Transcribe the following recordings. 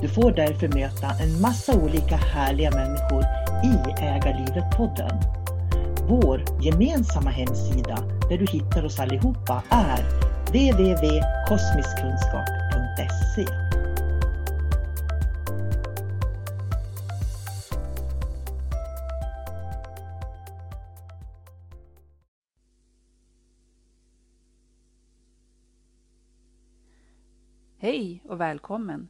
Du får därför möta en massa olika härliga människor i Ägarlivet-podden. Vår gemensamma hemsida där du hittar oss allihopa är www.kosmiskkunskap.se Hej och välkommen!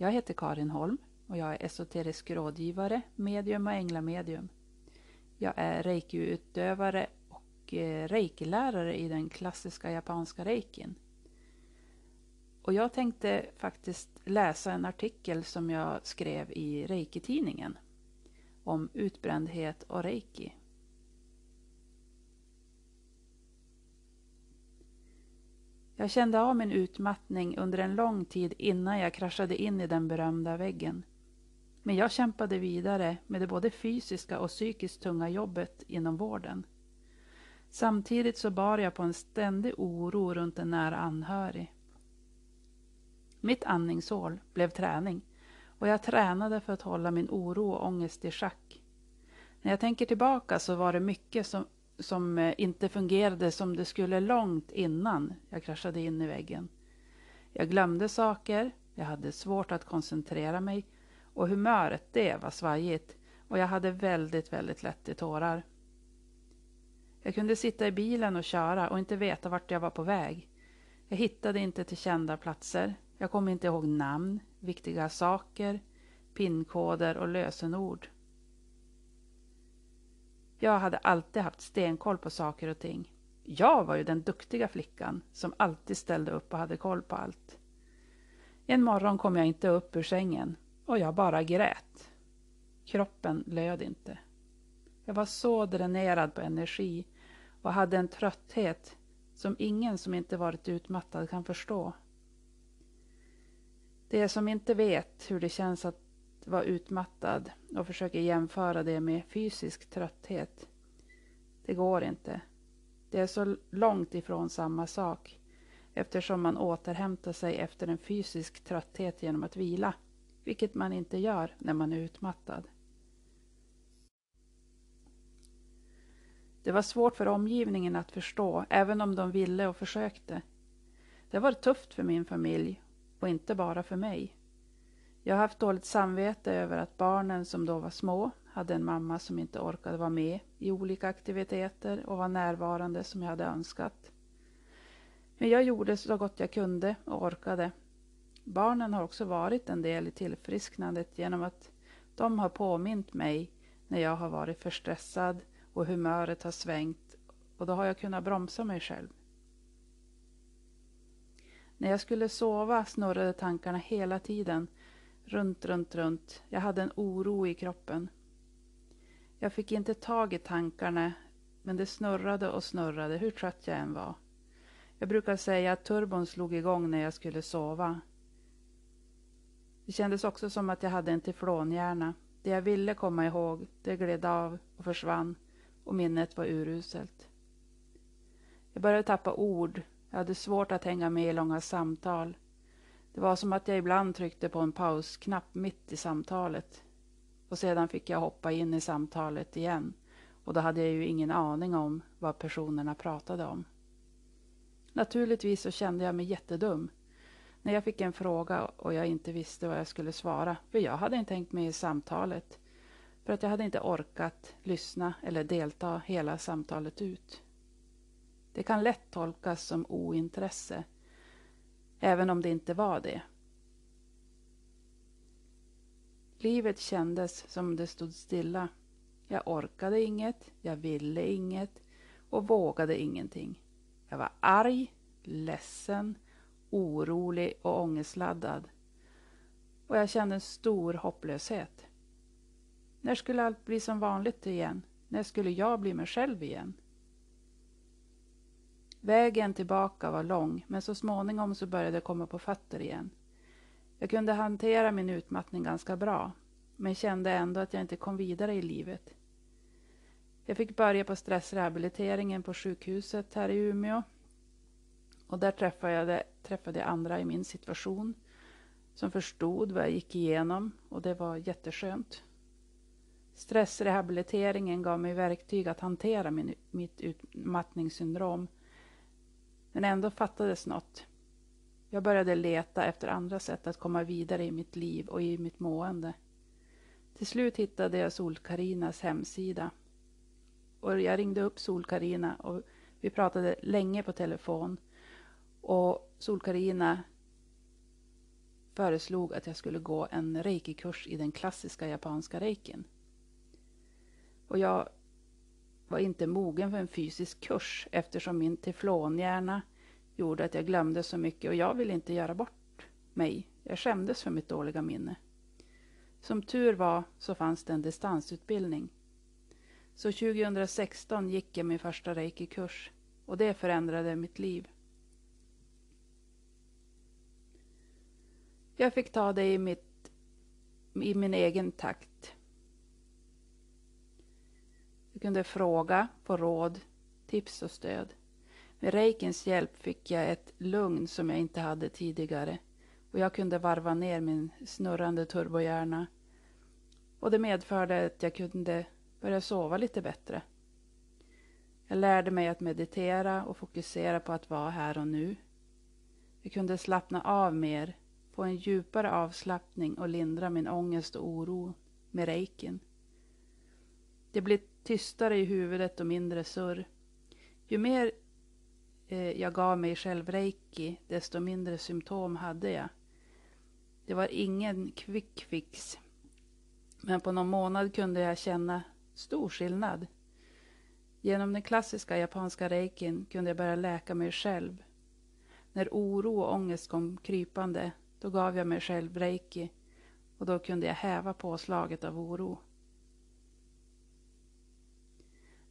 Jag heter Karin Holm och jag är esoterisk rådgivare, medium och änglamedium. Jag är reiki-utövare och reikilärare reiki-lärare i den klassiska japanska reikin. Och jag tänkte faktiskt läsa en artikel som jag skrev i Reiki-tidningen om utbrändhet och reiki. Jag kände av min utmattning under en lång tid innan jag kraschade in i den berömda väggen. Men jag kämpade vidare med det både fysiska och psykiskt tunga jobbet inom vården. Samtidigt så bar jag på en ständig oro runt en nära anhörig. Mitt andningshål blev träning och jag tränade för att hålla min oro och ångest i schack. När jag tänker tillbaka så var det mycket som som eh, inte fungerade som det skulle långt innan jag kraschade in i väggen. Jag glömde saker, jag hade svårt att koncentrera mig och humöret det var svajigt och jag hade väldigt, väldigt lätt i tårar. Jag kunde sitta i bilen och köra och inte veta vart jag var på väg. Jag hittade inte till kända platser. Jag kom inte ihåg namn, viktiga saker, pinkoder och lösenord. Jag hade alltid haft stenkoll på saker och ting. Jag var ju den duktiga flickan som alltid ställde upp och hade koll på allt. En morgon kom jag inte upp ur sängen och jag bara grät. Kroppen löd inte. Jag var så dränerad på energi och hade en trötthet som ingen som inte varit utmattad kan förstå. De som inte vet hur det känns att vara utmattad och försöker jämföra det med fysisk trötthet. Det går inte. Det är så långt ifrån samma sak eftersom man återhämtar sig efter en fysisk trötthet genom att vila, vilket man inte gör när man är utmattad. Det var svårt för omgivningen att förstå, även om de ville och försökte. Det var tufft för min familj och inte bara för mig. Jag har haft dåligt samvete över att barnen som då var små hade en mamma som inte orkade vara med i olika aktiviteter och var närvarande som jag hade önskat. Men jag gjorde så gott jag kunde och orkade. Barnen har också varit en del i tillfrisknandet genom att de har påmint mig när jag har varit för stressad och humöret har svängt och då har jag kunnat bromsa mig själv. När jag skulle sova snurrade tankarna hela tiden. Runt, runt, runt. Jag hade en oro i kroppen. Jag fick inte tag i tankarna, men det snurrade och snurrade hur trött jag än var. Jag brukar säga att turbon slog igång när jag skulle sova. Det kändes också som att jag hade en teflonhjärna. Det jag ville komma ihåg, det gled av och försvann och minnet var uruselt. Jag började tappa ord. Jag hade svårt att hänga med i långa samtal. Det var som att jag ibland tryckte på en pausknapp mitt i samtalet. Och sedan fick jag hoppa in i samtalet igen. Och då hade jag ju ingen aning om vad personerna pratade om. Naturligtvis så kände jag mig jättedum när jag fick en fråga och jag inte visste vad jag skulle svara. För jag hade inte tänkt med i samtalet. För att jag hade inte orkat lyssna eller delta hela samtalet ut. Det kan lätt tolkas som ointresse, även om det inte var det. Livet kändes som det stod stilla. Jag orkade inget, jag ville inget och vågade ingenting. Jag var arg, ledsen, orolig och ångestladdad. Och jag kände en stor hopplöshet. När skulle allt bli som vanligt igen? När skulle jag bli mig själv igen? Vägen tillbaka var lång, men så småningom så började jag komma på fötter igen. Jag kunde hantera min utmattning ganska bra, men kände ändå att jag inte kom vidare i livet. Jag fick börja på stressrehabiliteringen på sjukhuset här i Umeå. Och där träffade jag, träffade jag andra i min situation som förstod vad jag gick igenom och det var jätteskönt. Stressrehabiliteringen gav mig verktyg att hantera min, mitt utmattningssyndrom. Men ändå fattades något. Jag började leta efter andra sätt att komma vidare i mitt liv och i mitt mående. Till slut hittade jag Sol-Karinas hemsida. Och jag ringde upp Sol-Karina och vi pratade länge på telefon. Och Sol-Karina föreslog att jag skulle gå en reikikurs i den klassiska japanska reikin. Och jag var inte mogen för en fysisk kurs eftersom min teflonhjärna gjorde att jag glömde så mycket och jag ville inte göra bort mig. Jag skämdes för mitt dåliga minne. Som tur var så fanns det en distansutbildning. Så 2016 gick jag min första reiki-kurs och det förändrade mitt liv. Jag fick ta det i, mitt, i min egen takt. Jag kunde fråga, få råd, tips och stöd. Med reikins hjälp fick jag ett lugn som jag inte hade tidigare och jag kunde varva ner min snurrande turbohjärna. Och det medförde att jag kunde börja sova lite bättre. Jag lärde mig att meditera och fokusera på att vara här och nu. Jag kunde slappna av mer, få en djupare avslappning och lindra min ångest och oro med reikin. Det blev tystare i huvudet och mindre surr. Ju mer eh, jag gav mig själv reiki, desto mindre symptom hade jag. Det var ingen quick fix. Men på någon månad kunde jag känna stor skillnad. Genom den klassiska japanska reikin kunde jag börja läka mig själv. När oro och ångest kom krypande, då gav jag mig själv reiki och då kunde jag häva påslaget av oro.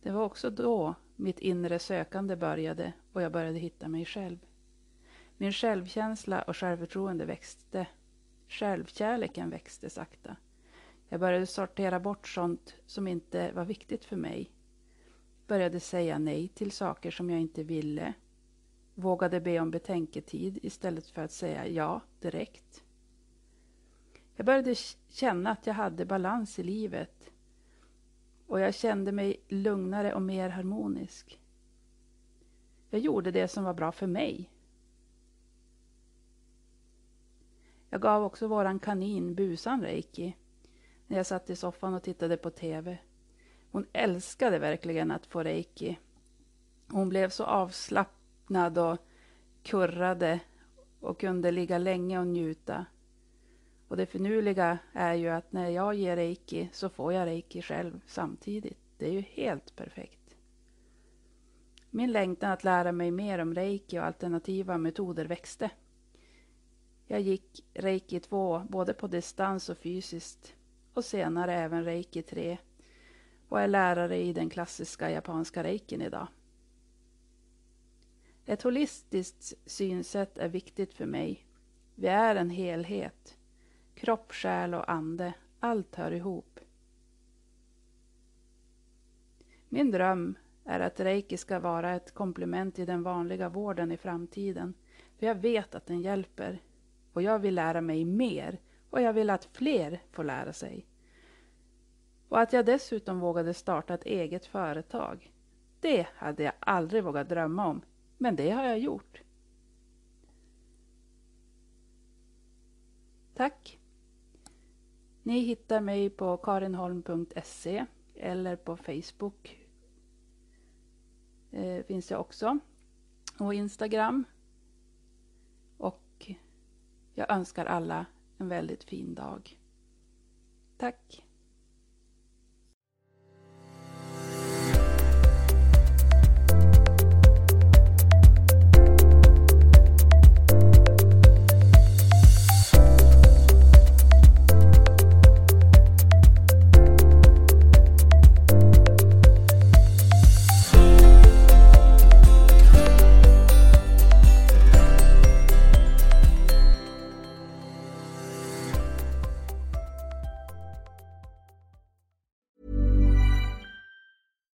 Det var också då mitt inre sökande började och jag började hitta mig själv. Min självkänsla och självförtroende växte. Självkärleken växte sakta. Jag började sortera bort sånt som inte var viktigt för mig. Började säga nej till saker som jag inte ville. Vågade be om betänketid istället för att säga ja direkt. Jag började känna att jag hade balans i livet och jag kände mig lugnare och mer harmonisk. Jag gjorde det som var bra för mig. Jag gav också våran kanin Busan reiki när jag satt i soffan och tittade på TV. Hon älskade verkligen att få reiki. Hon blev så avslappnad och kurrade och kunde ligga länge och njuta. Och det finurliga är ju att när jag ger reiki så får jag reiki själv samtidigt. Det är ju helt perfekt. Min längtan att lära mig mer om reiki och alternativa metoder växte. Jag gick reiki 2 både på distans och fysiskt och senare även reiki 3 och är lärare i den klassiska japanska reikin idag. Ett holistiskt synsätt är viktigt för mig. Vi är en helhet. Kropp, själ och ande, allt hör ihop. Min dröm är att reiki ska vara ett komplement i den vanliga vården i framtiden. För jag vet att den hjälper. Och jag vill lära mig mer. Och jag vill att fler får lära sig. Och att jag dessutom vågade starta ett eget företag. Det hade jag aldrig vågat drömma om. Men det har jag gjort. Tack! Ni hittar mig på karinholm.se eller på Facebook. Eh, finns jag också. Och Instagram. Och jag önskar alla en väldigt fin dag. Tack!